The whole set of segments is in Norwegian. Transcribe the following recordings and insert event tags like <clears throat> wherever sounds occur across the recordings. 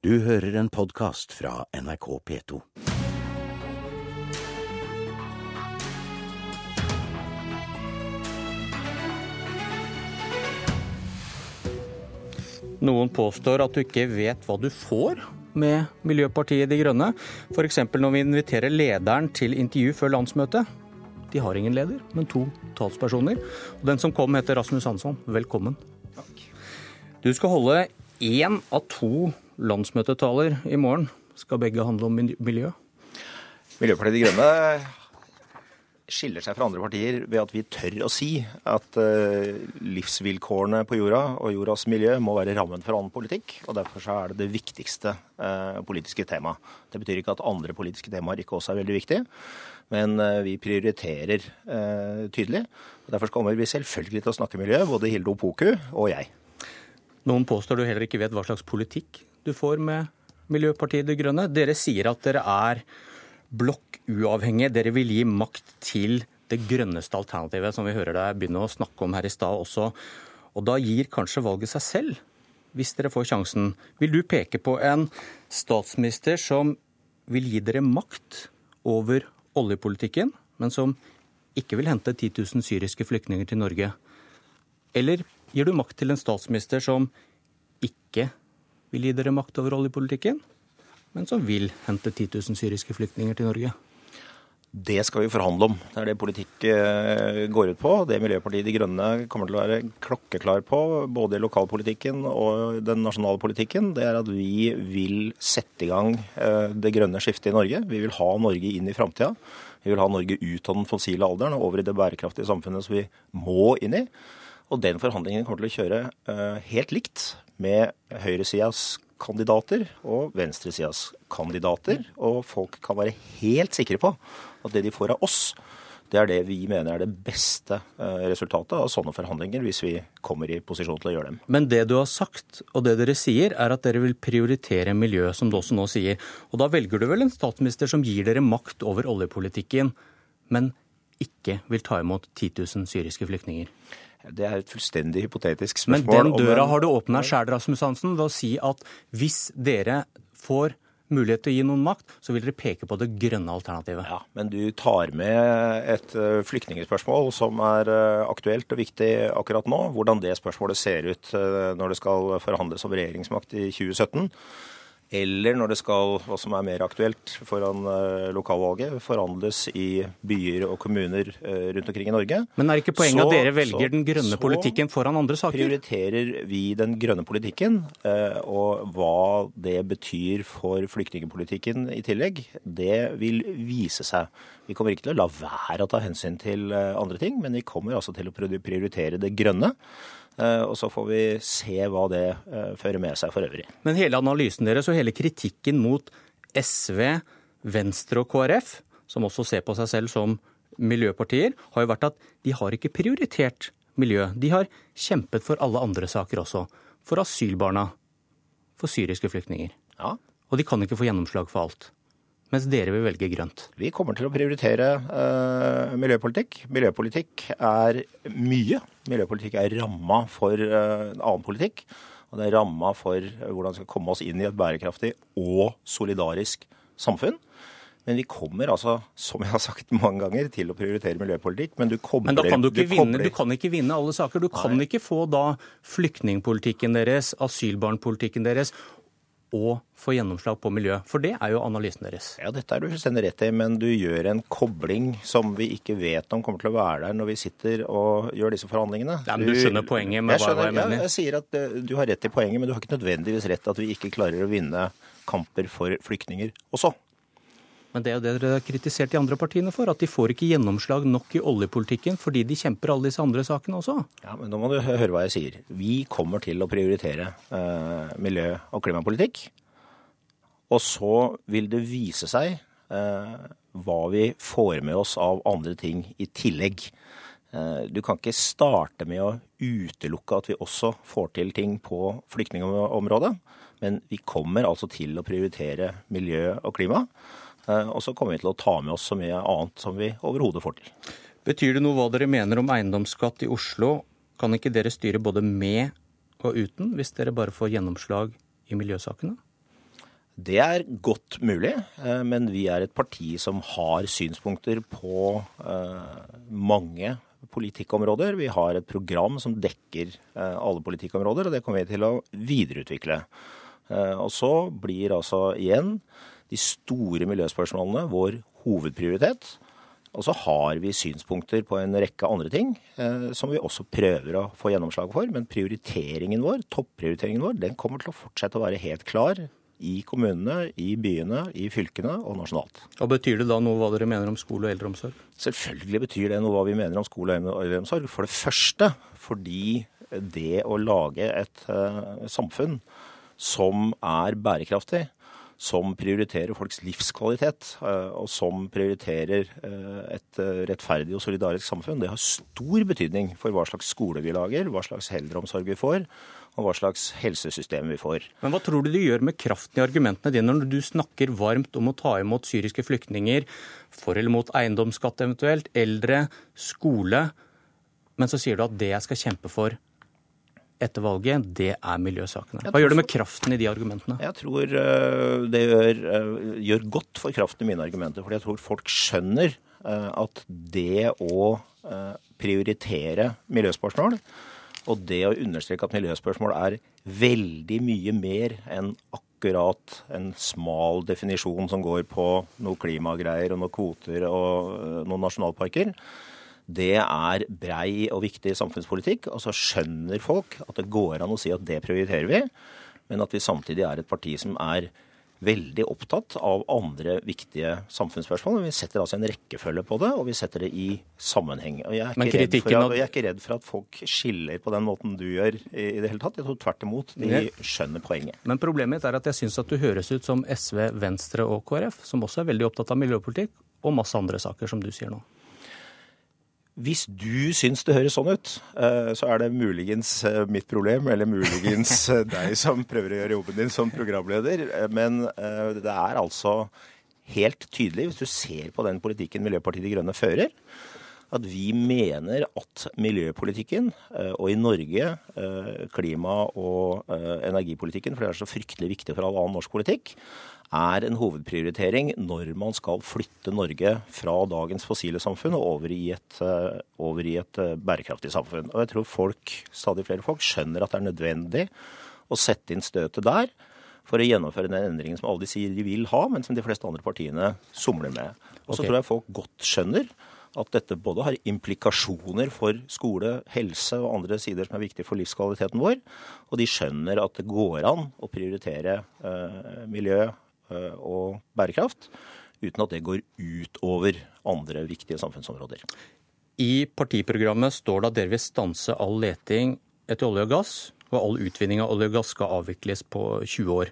Du hører en podkast fra NRK P2. Noen påstår at du ikke vet hva du får med Miljøpartiet De Grønne. F.eks. når vi inviterer lederen til intervju før landsmøtet. De har ingen leder, men to talspersoner. Og den som kom, heter Rasmus Hansson. Velkommen. Takk. Du skal holde én av to landsmøtetaler i morgen. Skal begge handle om miljø? Miljøpartiet De Grønne skiller seg fra andre partier ved at vi tør å si at uh, livsvilkårene på jorda og jordas miljø må være rammen for annen politikk. og Derfor er det det viktigste uh, politiske temaet. Det betyr ikke at andre politiske temaer ikke også er veldig viktige, men uh, vi prioriterer tydelig. og Derfor kommer vi selvfølgelig til å snakke miljø, både Hilde Opoku og jeg. Noen påstår du heller ikke vet hva slags politikk du får med Miljøpartiet De Grønne. Dere sier at dere er blokkuavhengige. Dere vil gi makt til det grønneste alternativet, som vi hører deg begynne å snakke om her i stad også. Og da gir kanskje valget seg selv, hvis dere får sjansen. Vil du peke på en statsminister som vil gi dere makt over oljepolitikken, men som ikke vil hente 10 000 syriske flyktninger til Norge? Eller gir du makt til en statsminister som ikke vil gi dere makt over oljepolitikken, men som vil hente 10 000 syriske flyktninger til Norge? Det skal vi forhandle om. Det er det politikk eh, går ut på. Det Miljøpartiet De Grønne kommer til å være klokkeklar på, både i lokalpolitikken og den nasjonale politikken, det er at vi vil sette i gang eh, det grønne skiftet i Norge. Vi vil ha Norge inn i framtida. Vi vil ha Norge ut av den fossile alderen og over i det bærekraftige samfunnet som vi må inn i. Og den forhandlingen kommer til å kjøre eh, helt likt med høyresidas kandidater og venstresidas kandidater. Og folk kan være helt sikre på at det de får av oss, det er det vi mener er det beste eh, resultatet av sånne forhandlinger, hvis vi kommer i posisjon til å gjøre dem. Men det du har sagt, og det dere sier, er at dere vil prioritere miljøet, som du også nå sier. Og da velger du vel en statsminister som gir dere makt over oljepolitikken, men ikke vil ta imot 10 000 syriske flyktninger? Det er et fullstendig hypotetisk spørsmål. Men den døra har du åpna sjæl, Rasmus Hansen, ved å si at hvis dere får mulighet til å gi noen makt, så vil dere peke på det grønne alternativet. Ja, Men du tar med et eh, flyktningspørsmål som er eh, aktuelt og viktig akkurat nå. Hvordan det spørsmålet ser ut eh, når det skal forhandles om regjeringsmakt i 2017 eller når det skal, hva som er mer aktuelt foran uh, lokalvalget, forhandles i byer og kommuner uh, rundt omkring i Norge. Men er ikke poenget så, at dere velger så, den grønne politikken foran andre saker? Prioriterer vi den grønne politikken, uh, og hva det betyr for flyktningpolitikken i tillegg, det vil vise seg. Vi kommer ikke til å la være å ta hensyn til andre ting, men vi kommer altså til å prioritere det grønne. Eh, og så får vi se hva det eh, fører med seg for øvrig. Men hele analysen deres og hele kritikken mot SV, Venstre og KrF, som også ser på seg selv som miljøpartier, har jo vært at de har ikke prioritert miljø. De har kjempet for alle andre saker også. For asylbarna, for syriske flyktninger. Ja. Og de kan ikke få gjennomslag for alt mens dere vil velge grønt? Vi kommer til å prioritere uh, miljøpolitikk. Miljøpolitikk er mye. Miljøpolitikk er ramma for uh, annen politikk. Og det er ramma for hvordan vi skal komme oss inn i et bærekraftig og solidarisk samfunn. Men vi kommer altså, som jeg har sagt mange ganger, til å prioritere miljøpolitikk. Men du kobler Men da kan du ikke, du vinne, du kan ikke vinne alle saker. Du kan Nei. ikke få da flyktningpolitikken deres, asylbarnpolitikken deres og få gjennomslag på miljø? For det er jo analysen deres. Ja, dette er du fullstendig rett i, men du gjør en kobling som vi ikke vet om kommer til å være der når vi sitter og gjør disse forhandlingene. Ja, men Du skjønner poenget med jeg skjønner, hva jeg mener? Ja, jeg sier at eh, du har rett i poenget, men du har ikke nødvendigvis rett at vi ikke klarer å vinne kamper for flyktninger også. Men det er jo det dere har kritisert de andre partiene for, at de får ikke gjennomslag nok i oljepolitikken fordi de kjemper alle disse andre sakene også. Ja, men nå må du høre hva jeg sier. Vi kommer til å prioritere eh, miljø- og klimapolitikk. Og så vil det vise seg eh, hva vi får med oss av andre ting i tillegg. Eh, du kan ikke starte med å utelukke at vi også får til ting på flyktningområdet. Men vi kommer altså til å prioritere miljø og klima. Eh, og så kommer vi til å ta med oss så mye annet som vi overhodet får til. Betyr det noe hva dere mener om eiendomsskatt i Oslo? Kan ikke dere styre både med og uten, hvis dere bare får gjennomslag i miljøsakene? Det er godt mulig, eh, men vi er et parti som har synspunkter på mange politikkområder. Vi har et program som dekker eh, alle politikkområder, og det kommer vi til å videreutvikle. Og så blir altså igjen de store miljøspørsmålene vår hovedprioritet. Og så har vi synspunkter på en rekke andre ting eh, som vi også prøver å få gjennomslag for. Men prioriteringen vår, topprioriteringen vår, den kommer til å fortsette å være helt klar i kommunene, i byene, i fylkene og nasjonalt. Og Betyr det da noe hva dere mener om skole og eldreomsorg? Selvfølgelig betyr det noe hva vi mener om skole og eldreomsorg. For det første fordi det å lage et uh, samfunn som er bærekraftig, som prioriterer folks livskvalitet, uh, og som prioriterer uh, et rettferdig og solidarisk samfunn, det har stor betydning for hva slags skole vi lager, hva slags eldreomsorg vi får, og hva slags helsesystem vi får. Men Hva tror du det gjør med kraften i argumentene dine når du snakker varmt om å ta imot syriske flyktninger, for eller mot eiendomsskatt eventuelt, eldre, skole, men så sier du at det jeg skal kjempe for etter valget, det er miljøsakene. Hva gjør det med kraften i de argumentene? Jeg tror eh, det gjør, eh, gjør godt for kraften i mine argumenter. fordi jeg tror folk skjønner eh, at det å prioritere miljøspørsmål og det å understreke at miljøspørsmål er veldig mye mer enn akkurat en smal definisjon som går på noe klimagreier og noen kvoter og øh, noen nasjonalparker, det er brei og viktig samfunnspolitikk. Og så skjønner folk at det går an å si at det prioriterer vi, men at vi samtidig er et parti som er veldig opptatt av andre viktige samfunnsspørsmål. Vi setter altså en rekkefølge på det, og vi setter det i sammenheng. Og jeg er ikke, redd for, at, jeg er ikke redd for at folk skiller på den måten du gjør i, i det hele tatt. Jeg tror tvert imot de skjønner poenget. Men problemet mitt er at jeg syns at du høres ut som SV, Venstre og KrF, som også er veldig opptatt av miljøpolitikk, og masse andre saker, som du sier nå. Hvis du syns det høres sånn ut, eh, så er det muligens eh, mitt problem, eller muligens eh, <laughs> deg som prøver å gjøre jobben din som programleder. Men det er altså helt tydelig, hvis du ser på den politikken Miljøpartiet De Grønne fører, at vi mener at miljøpolitikken, og i Norge klima- og energipolitikken, for det er så fryktelig viktig for all annen norsk politikk, er en hovedprioritering når man skal flytte Norge fra dagens fossile samfunn og over i et, eh, over i et eh, bærekraftig samfunn. Og jeg tror folk, stadig flere folk skjønner at det er nødvendig å sette inn støtet der for å gjennomføre den endringen som alle de sier de vil ha, men som de fleste andre partiene somler med. Og så okay. tror jeg folk godt skjønner at dette både har implikasjoner for skole, helse og andre sider som er viktige for livskvaliteten vår, og de skjønner at det går an å prioritere eh, miljø, Eh, og bærekraft, uten at det går utover andre viktige samfunnsområder. I partiprogrammet står det at dere vil stanse all leting etter olje og gass, og all utvinning av olje og gass skal avvikles på 20 år.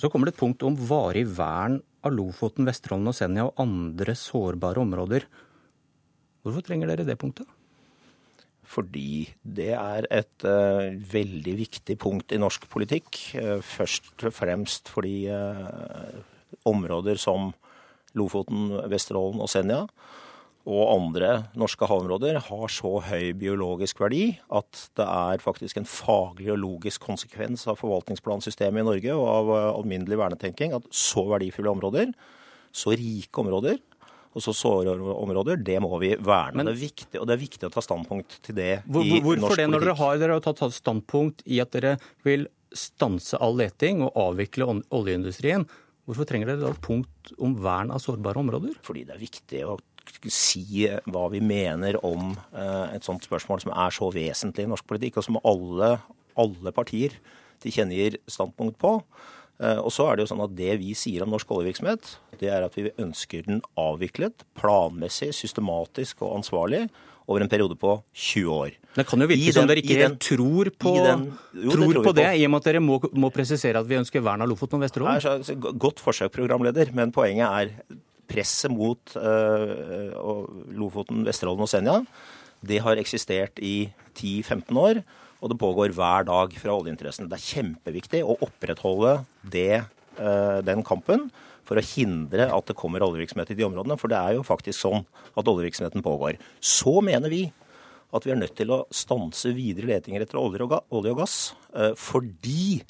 Så kommer det et punkt om varig vern av Lofoten, Vesterålen og Senja og andre sårbare områder. Hvorfor trenger dere det punktet? Fordi det er et uh, veldig viktig punkt i norsk politikk. Uh, først og fremst fordi uh, områder som Lofoten, Vesterålen og Senja og andre norske havområder har så høy biologisk verdi at det er faktisk en faglig og logisk konsekvens av forvaltningsplansystemet i Norge og av alminnelig vernetenking at så verdifulle områder, så rike områder, og så såre områder, det må vi verne. Men, det er viktig, og det er viktig å ta standpunkt til det hvor, i hvorfor norsk politikk. Hvorfor det, når dere har, dere har tatt standpunkt i at dere vil stanse all leting og avvikle oljeindustrien? Hvorfor trenger dere da et punkt om vern av sårbare områder? Fordi det er viktig å si hva vi mener om eh, et sånt spørsmål som er så vesentlig i norsk politikk, og som alle, alle partier tilkjennegir standpunkt på. Eh, og så er det jo sånn at Det vi sier om norsk oljevirksomhet, det er at vi ønsker den avviklet planmessig, systematisk og ansvarlig over en periode på 20 år. Det kan jo virke som dere ikke den, tror på, den, jo, tror det, tror på det, i og med at dere må, må, presisere at vi ønsker vern av Lofoten og Vesterålen. Godt forsøk, programleder, men poenget er presset mot uh, Lofoten, Vesterålen og Senja. Det har eksistert i 10-15 år og det pågår hver dag fra oljeinteressene. Det er kjempeviktig å opprettholde det, eh, den kampen for å hindre at det kommer oljevirksomhet i de områdene. For det er jo faktisk sånn at oljevirksomheten pågår. Så mener vi at vi er nødt til å stanse videre letinger etter olje og gass, eh, fordi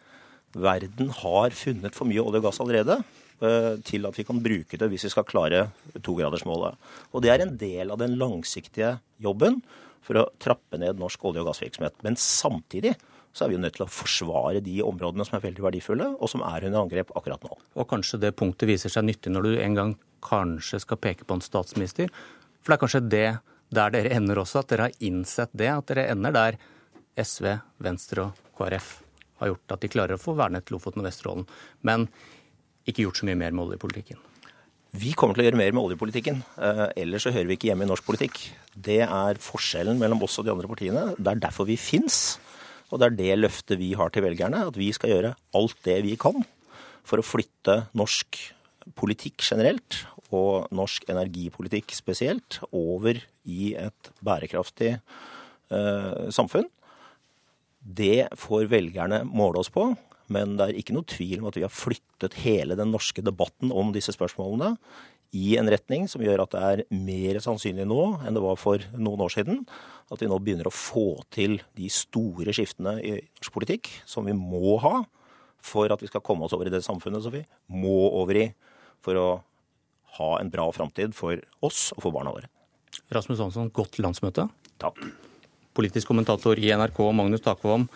verden har funnet for mye olje og gass allerede eh, til at vi kan bruke det hvis vi skal klare togradersmålet. Og det er en del av den langsiktige jobben for å trappe ned norsk olje- og gassvirksomhet. Men samtidig så er vi jo nødt til å forsvare de områdene som er veldig verdifulle, og som er under angrep akkurat nå. Og kanskje det punktet viser seg nyttig når du en gang kanskje skal peke på en statsminister. For det er kanskje det der dere ender også, at dere har innsett det. At dere ender der SV, Venstre og KrF har gjort at de klarer å få vernet Lofoten og Vesterålen. Men ikke gjort så mye mer med oljepolitikken. Vi kommer til å gjøre mer med oljepolitikken. Eh, ellers så hører vi ikke hjemme i norsk politikk. Det er forskjellen mellom oss og de andre partiene. Det er derfor vi fins. Og det er det løftet vi har til velgerne, at vi skal gjøre alt det vi kan for å flytte norsk politikk generelt, og norsk energipolitikk spesielt, over i et bærekraftig eh, samfunn. Det får velgerne måle oss på. Men det er ikke noe tvil om at vi har flyttet hele den norske debatten om disse spørsmålene i en retning som gjør at det er mer sannsynlig nå enn det var for noen år siden at vi nå begynner å få til de store skiftene i norsk politikk som vi må ha for at vi skal komme oss over i det samfunnet som vi må over i for å ha en bra framtid for oss og for barna våre. Rasmus Hansson, godt landsmøte. Takk politisk kommentator i NRK, Magnus Takvam.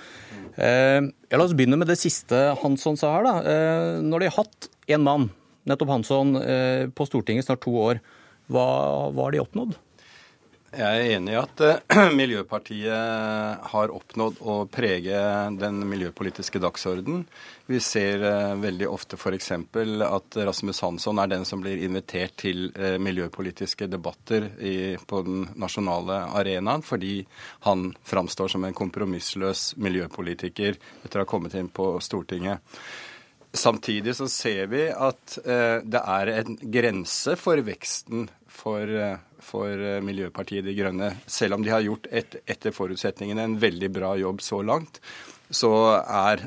Eh, la oss begynne med det siste Hansson sa her. da. Eh, når de har hatt en mann, nettopp Hansson, eh, på Stortinget snart to år, hva, hva har de oppnådd? Jeg er enig i at uh, <clears throat> Miljøpartiet har oppnådd å prege den miljøpolitiske dagsorden. Vi ser uh, veldig ofte f.eks. at Rasmus Hansson er den som blir invitert til uh, miljøpolitiske debatter i, på den nasjonale arenaen, fordi han framstår som en kompromissløs miljøpolitiker etter å ha kommet inn på Stortinget. Samtidig så ser vi at det er en grense for veksten for for eh, Miljøpartiet De Grønne. Selv om de har gjort et, etter forutsetningene en veldig bra jobb så langt, så er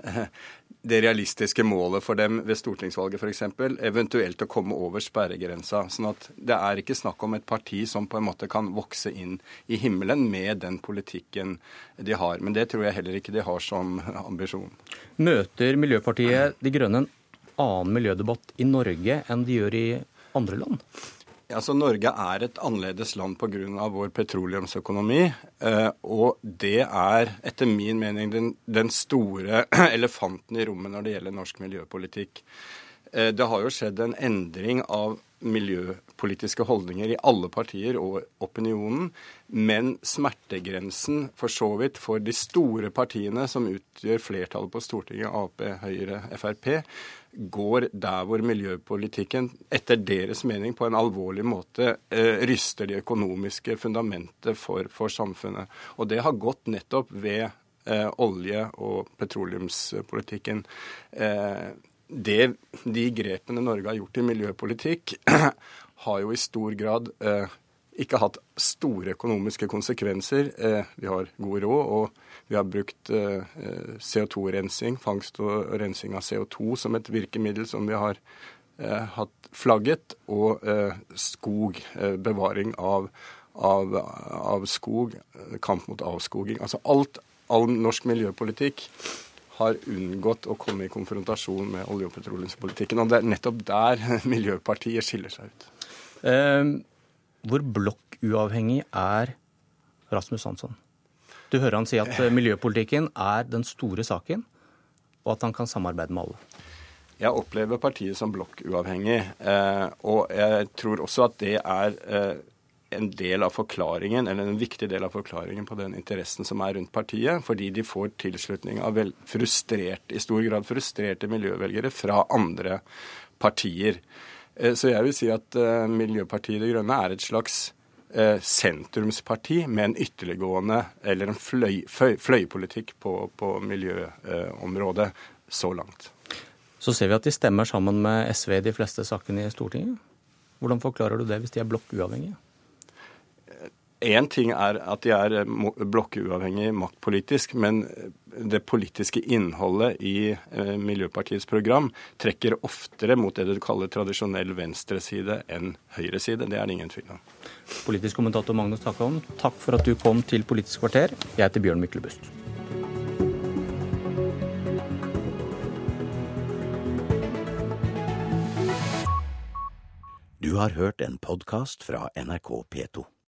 det realistiske målet for dem ved stortingsvalget f.eks. eventuelt å komme over sperregrensa. sånn at det er ikke snakk om et parti som på en måte kan vokse inn i himmelen med den politikken de har. Men det tror jeg heller ikke de har som ambisjon. Møter Miljøpartiet De Grønne en annen miljødebatt i Norge enn de gjør i andre land? Altså, Norge er et annerledes land pga. vår petroleumsøkonomi. Eh, og det er etter min mening den, den, store <clears throat> elefanten i rommet når det gjelder norsk miljøpolitikk. Eh, det har jo skjedd en endring av miljøpolitiske holdninger i alle partier og opinionen, men smertegrensen for så vidt for de store partiene som utgjør flertallet på Stortinget, Ap, Høyre, Frp, går der hvor miljøpolitikken etter deres mening på en alvorlig måte eh, ryster det økonomiske fundamentet for, for, samfunnet. Og det har gått nettopp ved eh, olje- og petroleumspolitikken. Eh, det, de grepene Norge har gjort i miljøpolitikk, <clears throat> har jo i stor grad eh, ikke hatt store økonomiske konsekvenser. Eh, vi har god råd, og vi har brukt eh, CO2-rensing, fangst og rensing av CO2 som et virkemiddel som vi har eh, hatt flagget, og skog, bevaring av, av, av, skog, kamp mot avskoging. Altså alt, all norsk miljøpolitikk har unngått å komme i konfrontasjon med olje- og petroleumspolitikken. Og det er nettopp der <laughs> Miljøpartiet skiller seg ut. Eh, hvor blokkuavhengig er Rasmus Hansson? Du hører han si at eh, miljøpolitikken er den store saken, og at han kan samarbeide med alle. Jeg opplever partiet som blokkuavhengig, eh, og jeg tror også at det er eh, en del av forklaringen, eller en viktig del av forklaringen på den interessen som er rundt partiet, fordi de får tilslutning av frustrert, i stor grad frustrerte miljøvelgere fra andre partier. Eh, så jeg vil si at eh, Miljøpartiet De Grønne er et slags eh, sentrumsparti med en ytterliggående eller en fløy, fløy, fløypolitikk på, på miljøområdet så langt. Så ser vi at de stemmer sammen med SV i de fleste sakene i Stortinget. Hvordan forklarer du det hvis de er blokkuavhengige? Én ting er at de er eh, blokkuavhengig maktpolitisk, men det politiske innholdet i eh, Miljøpartiets program trekker oftere mot det du kaller tradisjonell venstreside enn høyreside. Det er det ingen tvil om. Politisk kommentator Magnus Takholm, takk for at du kom til Politisk kvarter. Jeg heter Bjørn Myklebust. Du har hørt en podkast fra NRK P2.